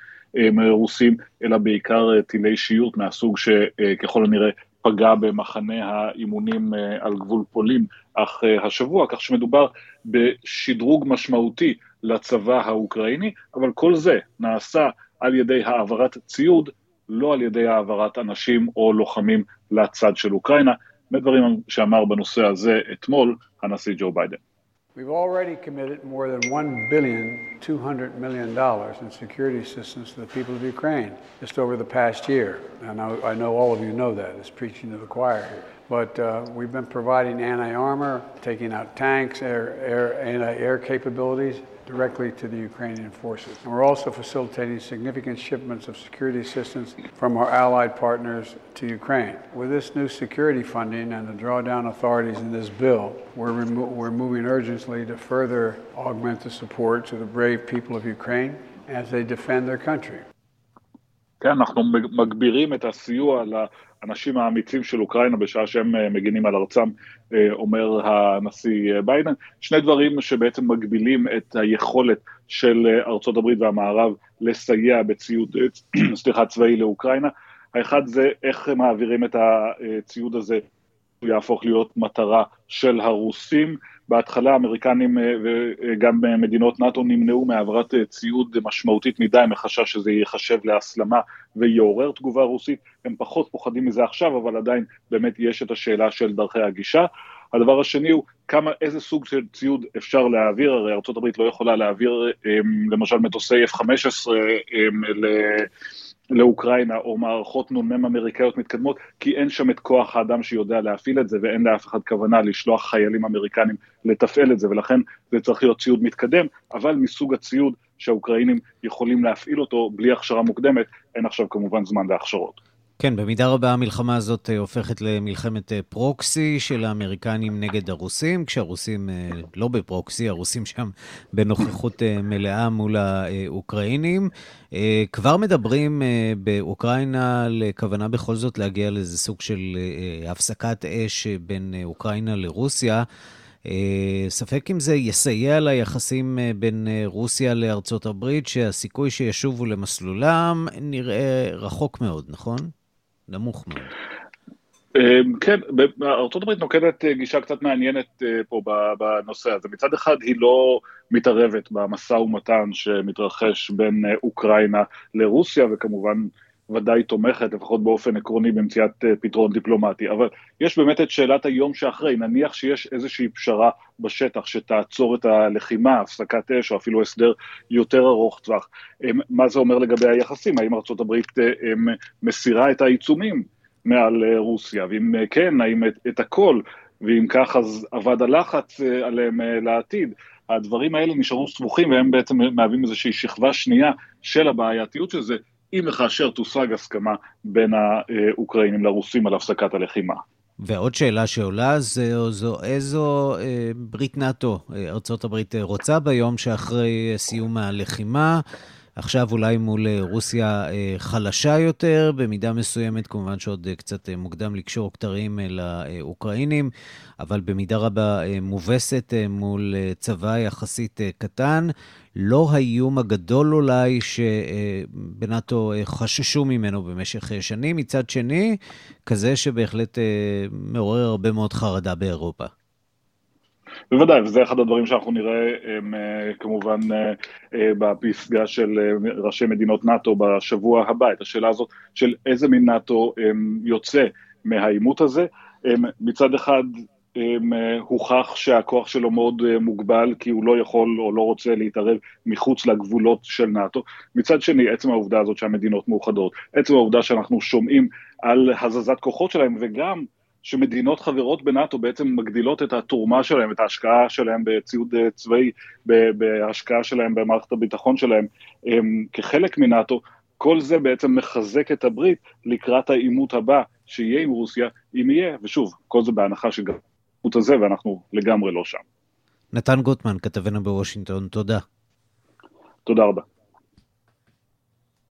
רוסים, אלא בעיקר טילי שיוט מהסוג שככל הנראה פגע במחנה האימונים על גבול פולין אך השבוע, כך שמדובר בשדרוג משמעותי לצבא האוקראיני, אבל כל זה נעשה על ידי העברת ציוד, לא על ידי העברת אנשים או לוחמים לצד של אוקראינה. מדברים שאמר בנושא הזה אתמול הנשיא ג'ו ביידן. We've already committed more than $1 billion, $200 million in security assistance to the people of Ukraine just over the past year. And I, I know all of you know that. It's preaching to the choir here. But uh, we've been providing anti-armor, taking out tanks, air, air, anti-air capabilities, directly to the Ukrainian forces. And we're also facilitating significant shipments of security assistance from our allied partners to Ukraine. With this new security funding and the drawdown authorities in this bill, we're, remo- we're moving urgently to further augment the support to the brave people of Ukraine as they defend their country. כן, אנחנו מגבירים את הסיוע האנשים האמיצים של אוקראינה בשעה שהם אה, מגינים על ארצם, אה, אומר הנשיא אה, ביידן. שני דברים שבעצם מגבילים את היכולת של ארצות הברית והמערב לסייע בציוד, סליחה, צבאי לאוקראינה. האחד זה איך מעבירים את הציוד הזה, הוא יהפוך להיות מטרה של הרוסים. בהתחלה האמריקנים וגם מדינות נאט"ו נמנעו מהעברת ציוד משמעותית מדי מחשש שזה ייחשב להסלמה ויעורר תגובה רוסית, הם פחות פוחדים מזה עכשיו, אבל עדיין באמת יש את השאלה של דרכי הגישה. הדבר השני הוא כמה, איזה סוג של ציוד אפשר להעביר, הרי ארה"ב לא יכולה להעביר למשל מטוסי F-15 ל... לאוקראינה או מערכות נ"מ אמריקאיות מתקדמות, כי אין שם את כוח האדם שיודע להפעיל את זה ואין לאף אחד כוונה לשלוח חיילים אמריקנים לתפעל את זה, ולכן זה צריך להיות ציוד מתקדם, אבל מסוג הציוד שהאוקראינים יכולים להפעיל אותו בלי הכשרה מוקדמת, אין עכשיו כמובן זמן להכשרות. כן, במידה רבה המלחמה הזאת אה, הופכת למלחמת אה, פרוקסי של האמריקנים נגד הרוסים, כשהרוסים אה, לא בפרוקסי, הרוסים שם בנוכחות מלאה מול האוקראינים. כבר מדברים באוקראינה על כוונה בכל זאת להגיע לאיזה סוג של הפסקת אש בין אוקראינה לרוסיה. ספק אם זה יסייע ליחסים בין רוסיה לארצות הברית, שהסיכוי שישובו למסלולם נראה רחוק מאוד, נכון? נמוך מאוד. אמ, כן, ארה"ב נוקטת אה, גישה קצת מעניינת אה, פה בנושא הזה. מצד אחד היא לא מתערבת במשא ומתן שמתרחש בין אה, אוקראינה לרוסיה, וכמובן ודאי תומכת, לפחות באופן עקרוני, במציאת פתרון דיפלומטי. אבל יש באמת את שאלת היום שאחרי, נניח שיש איזושהי פשרה בשטח שתעצור את הלחימה, הפסקת אש או אפילו הסדר יותר ארוך טווח. אמ, מה זה אומר לגבי היחסים? האם ארה"ב אמ, מסירה את העיצומים מעל רוסיה? ואם כן, האם את, את הכל? ואם כך, אז אבד הלחץ עליהם לעתיד. הדברים האלה נשארו סבוכים והם בעצם מהווים איזושהי שכבה שנייה של הבעייתיות של זה, אם וכאשר תושג הסכמה בין האוקראינים לרוסים על הפסקת הלחימה. ועוד שאלה שעולה זה זו איזו אה, ברית נאט"ו אה, ארה"ב רוצה ביום שאחרי סיום הלחימה. עכשיו אולי מול אה, רוסיה אה, חלשה יותר, במידה מסוימת, כמובן שעוד אה, קצת מוקדם לקשור כתרים לאוקראינים, אבל במידה רבה מובסת מול צבא יחסית קטן. לא האיום הגדול אולי שבנאטו חששו ממנו במשך שנים, מצד שני, כזה שבהחלט מעורר הרבה מאוד חרדה באירופה. בוודאי, וזה אחד הדברים שאנחנו נראה הם, אה, כמובן אה, אה, בפסגה של ראשי מדינות נאט"ו בשבוע הבא, את השאלה הזאת של איזה מין נאט"ו יוצא מהעימות הזה. מצד אחד הוכח שהכוח שלו מאוד מוגבל כי הוא לא יכול או לא רוצה להתערב מחוץ לגבולות של נאט"ו. מצד שני, עצם העובדה הזאת שהמדינות מאוחדות, עצם העובדה שאנחנו שומעים על הזזת כוחות שלהם וגם שמדינות חברות בנאט"ו בעצם מגדילות את התרומה שלהם, את ההשקעה שלהם בציוד אה, צבאי, בהשקעה שלהם במערכת הביטחון שלהם כחלק מנאט"ו, כל זה בעצם מחזק את הברית לקראת העימות הבא שיהיה עם רוסיה, אם יהיה, ושוב, כל זה בהנחה שגם העימות הזה, ואנחנו לגמרי לא שם. נתן גוטמן, כתבנו בוושינגטון, תודה. תודה רבה.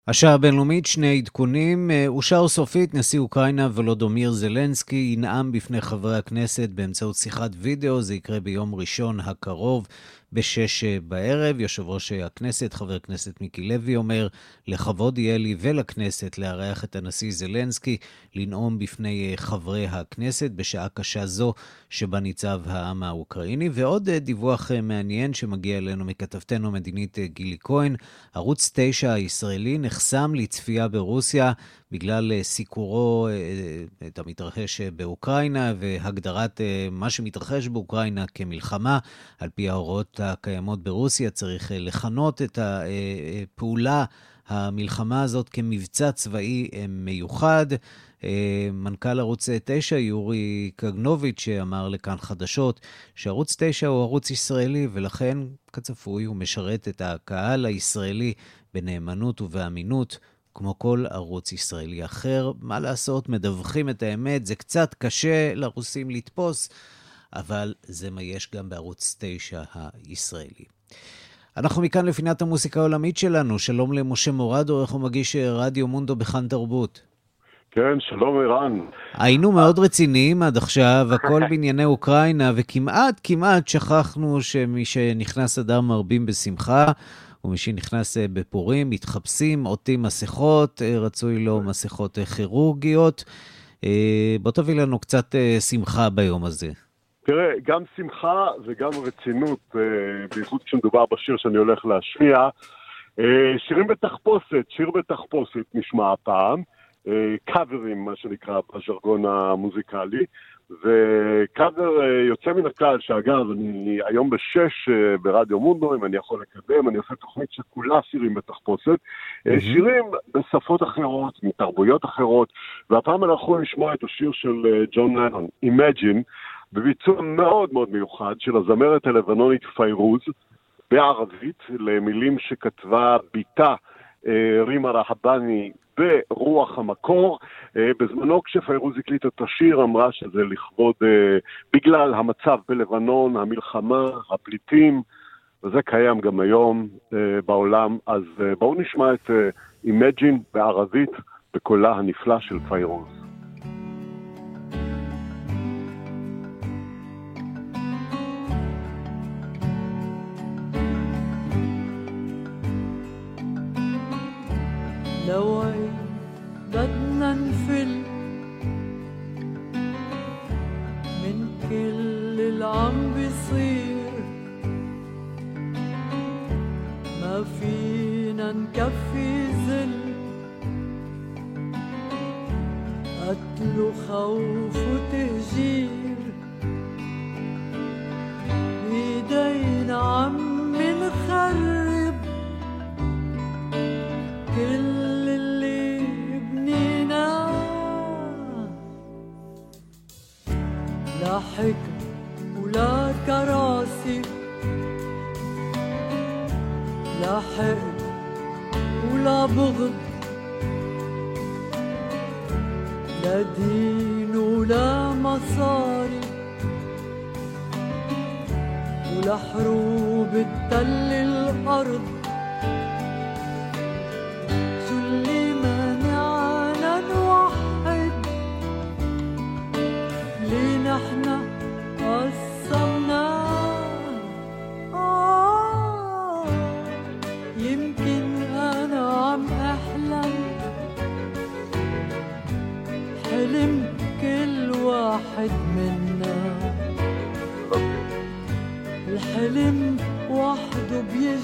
השעה הבינלאומית, שני עדכונים. אה, אושר סופית, נשיא אוקראינה ולודומיר זלנסקי ינאם בפני חברי הכנסת באמצעות שיחת וידאו, זה יקרה ביום ראשון הקרוב. בשש אה, בערב. יושב ראש אה, הכנסת, חבר הכנסת מיקי לוי, אומר, לכבוד יהיה לי ולכנסת לארח את הנשיא זלנסקי, לנאום בפני אה, חברי הכנסת בשעה קשה זו שבה ניצב העם האוקראיני. ועוד דיווח מעניין שמגיע אלינו מכתבתנו המדינית גילי כהן, ערוץ 9 הישראלי נחסם לצפייה ברוסיה. בגלל אה, סיקורו אה, אה, את המתרחש באוקראינה והגדרת מה שמתרחש באוקראינה כמלחמה. על פי ההוראות הקיימות ברוסיה, צריך לכנות את הפעולה, המלחמה הזאת, כמבצע צבאי מיוחד. מנכ"ל ערוץ 9, יורי קגנוביץ', אמר לכאן חדשות שערוץ 9 הוא ערוץ ישראלי, ולכן, כצפוי, הוא משרת את הקהל הישראלי בנאמנות ובאמינות. כמו כל ערוץ ישראלי אחר. מה לעשות, מדווחים את האמת, זה קצת קשה לרוסים לתפוס, אבל זה מה יש גם בערוץ 9 הישראלי. אנחנו מכאן לפינת המוסיקה העולמית שלנו. שלום למשה מורד, עורך ומגיש רדיו מונדו בכאן תרבות. כן, שלום ערן. היינו מאוד רציניים עד עכשיו, הכל בענייני אוקראינה, וכמעט כמעט שכחנו שמי שנכנס אדר מרבים בשמחה. ומי שנכנס אה, בפורים, מתחפשים, עוטים מסכות, אה, רצוי לו מסכות אה, כירורגיות. בוא תביא לנו קצת שמחה ביום הזה. תראה, גם שמחה וגם רצינות, בייחוד כשמדובר בשיר שאני הולך להשמיע. שירים בתחפושת, שיר בתחפושת נשמע הפעם. קאברים, מה שנקרא, בז'רגון המוזיקלי. וקאבר אה, יוצא מן הכלל, שאגב, אני היום בשש אה, ברדיו מונדו, אם אני יכול לקדם, אני עושה תוכנית שכולה שירים בתחפושת. Mm-hmm. שירים בשפות אחרות, מתרבויות אחרות, והפעם אנחנו יכולים לשמוע את השיר של ג'ון לנון, Imagine, בביצוע מאוד מאוד מיוחד של הזמרת הלבנונית פיירוז, בערבית, למילים שכתבה בתה רימה רחבני ברוח המקור. אה, בזמנו כשפיירוז הקליט את השיר אמרה שזה לכבוד, אה, בגלל המצב בלבנון, המלחמה, הפליטים, וזה קיים גם היום אה, בעולם. אז בואו נשמע את Imagine בערבית בקולה הנפלא של פיירוז. no one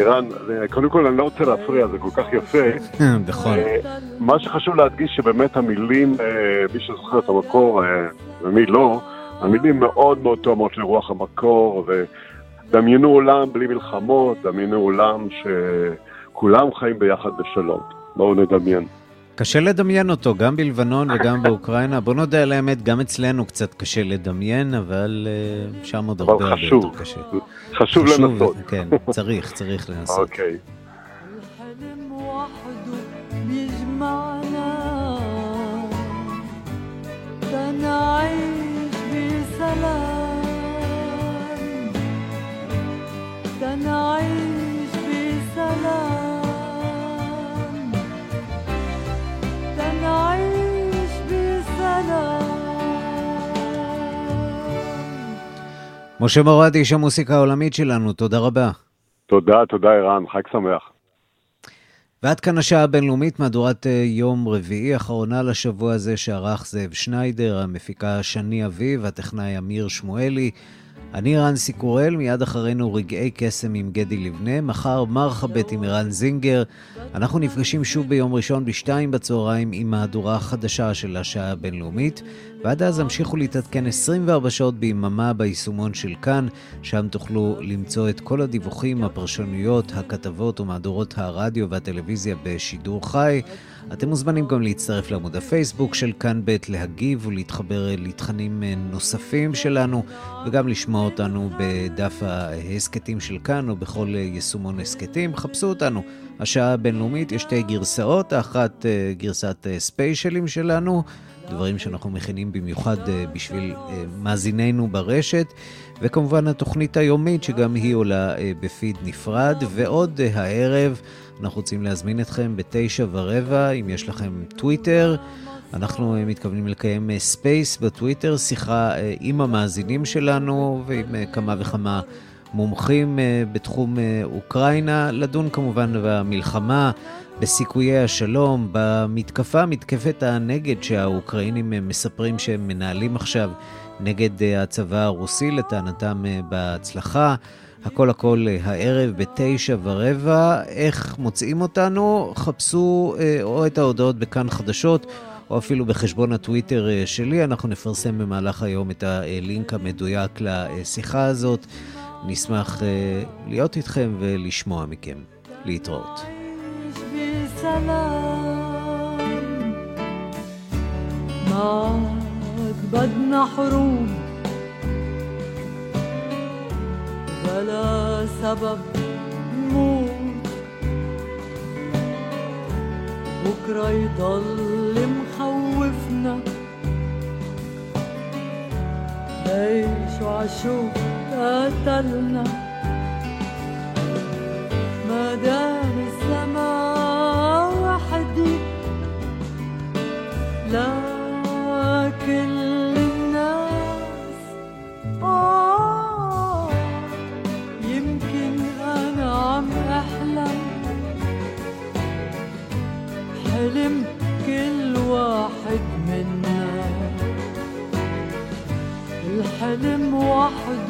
ערן, קודם כל אני לא רוצה להפריע, זה כל כך יפה. נכון. אה, מה שחשוב להדגיש שבאמת המילים, אה, מי שזוכר את המקור אה, ומי לא, המילים מאוד מאוד תואמות לרוח המקור, ודמיינו עולם בלי מלחמות, דמיינו עולם ש... כולם חיים ביחד בשלום. בואו נדמיין. קשה לדמיין אותו, גם בלבנון וגם באוקראינה. בוא נודה על האמת, גם אצלנו קצת קשה לדמיין, אבל אה, שם עוד הרבה יותר קשה. חשוב, חשוב לנסות. כן, צריך, צריך לנסות. אוקיי. Okay. משה מורד, איש המוסיקה העולמית שלנו, תודה רבה. תודה, תודה ערן, חג שמח. ועד כאן השעה הבינלאומית, מהדורת אה, יום רביעי, אחרונה לשבוע הזה שערך זאב שניידר, המפיקה שני אביב, הטכנאי אמיר שמואלי. אני רנסי קורל, מיד אחרינו רגעי קסם עם גדי לבנה, מחר מרחבת עם ערן זינגר. אנחנו נפגשים שוב ביום ראשון בשתיים בצהריים עם מהדורה החדשה של השעה הבינלאומית, ועד אז המשיכו להתעדכן 24 שעות ביממה ביישומון של כאן, שם תוכלו למצוא את כל הדיווחים, הפרשנויות, הכתבות ומהדורות הרדיו והטלוויזיה בשידור חי. אתם מוזמנים גם להצטרף לעמוד הפייסבוק של כאן ב', להגיב ולהתחבר לתכנים נוספים שלנו, וגם לשמוע אותנו בדף ההסכתים של כאן או בכל יישומון הסכתים. חפשו אותנו. השעה הבינלאומית, יש שתי גרסאות, האחת גרסת ספיישלים שלנו, דברים שאנחנו מכינים במיוחד בשביל מאזיננו ברשת, וכמובן התוכנית היומית שגם היא עולה בפיד נפרד, ועוד הערב אנחנו רוצים להזמין אתכם בתשע ורבע, אם יש לכם טוויטר. אנחנו מתכוונים לקיים ספייס בטוויטר, שיחה עם המאזינים שלנו ועם כמה וכמה מומחים בתחום אוקראינה, לדון כמובן במלחמה, בסיכויי השלום, במתקפה, מתקפת הנגד שהאוקראינים מספרים שהם מנהלים עכשיו נגד הצבא הרוסי, לטענתם בהצלחה. הכל הכל הערב בתשע ורבע. איך מוצאים אותנו? חפשו או את ההודעות בכאן חדשות, או אפילו בחשבון הטוויטר שלי. אנחנו נפרסם במהלך היום את הלינק המדויק לשיחה הזאת. נשמח להיות איתכם ולשמוע מכם. להתראות. بدنا حروب بلا سبب نموت بكرة يضل مخوفنا. ليش وعشو قتلنا. ما دام حلم وحده.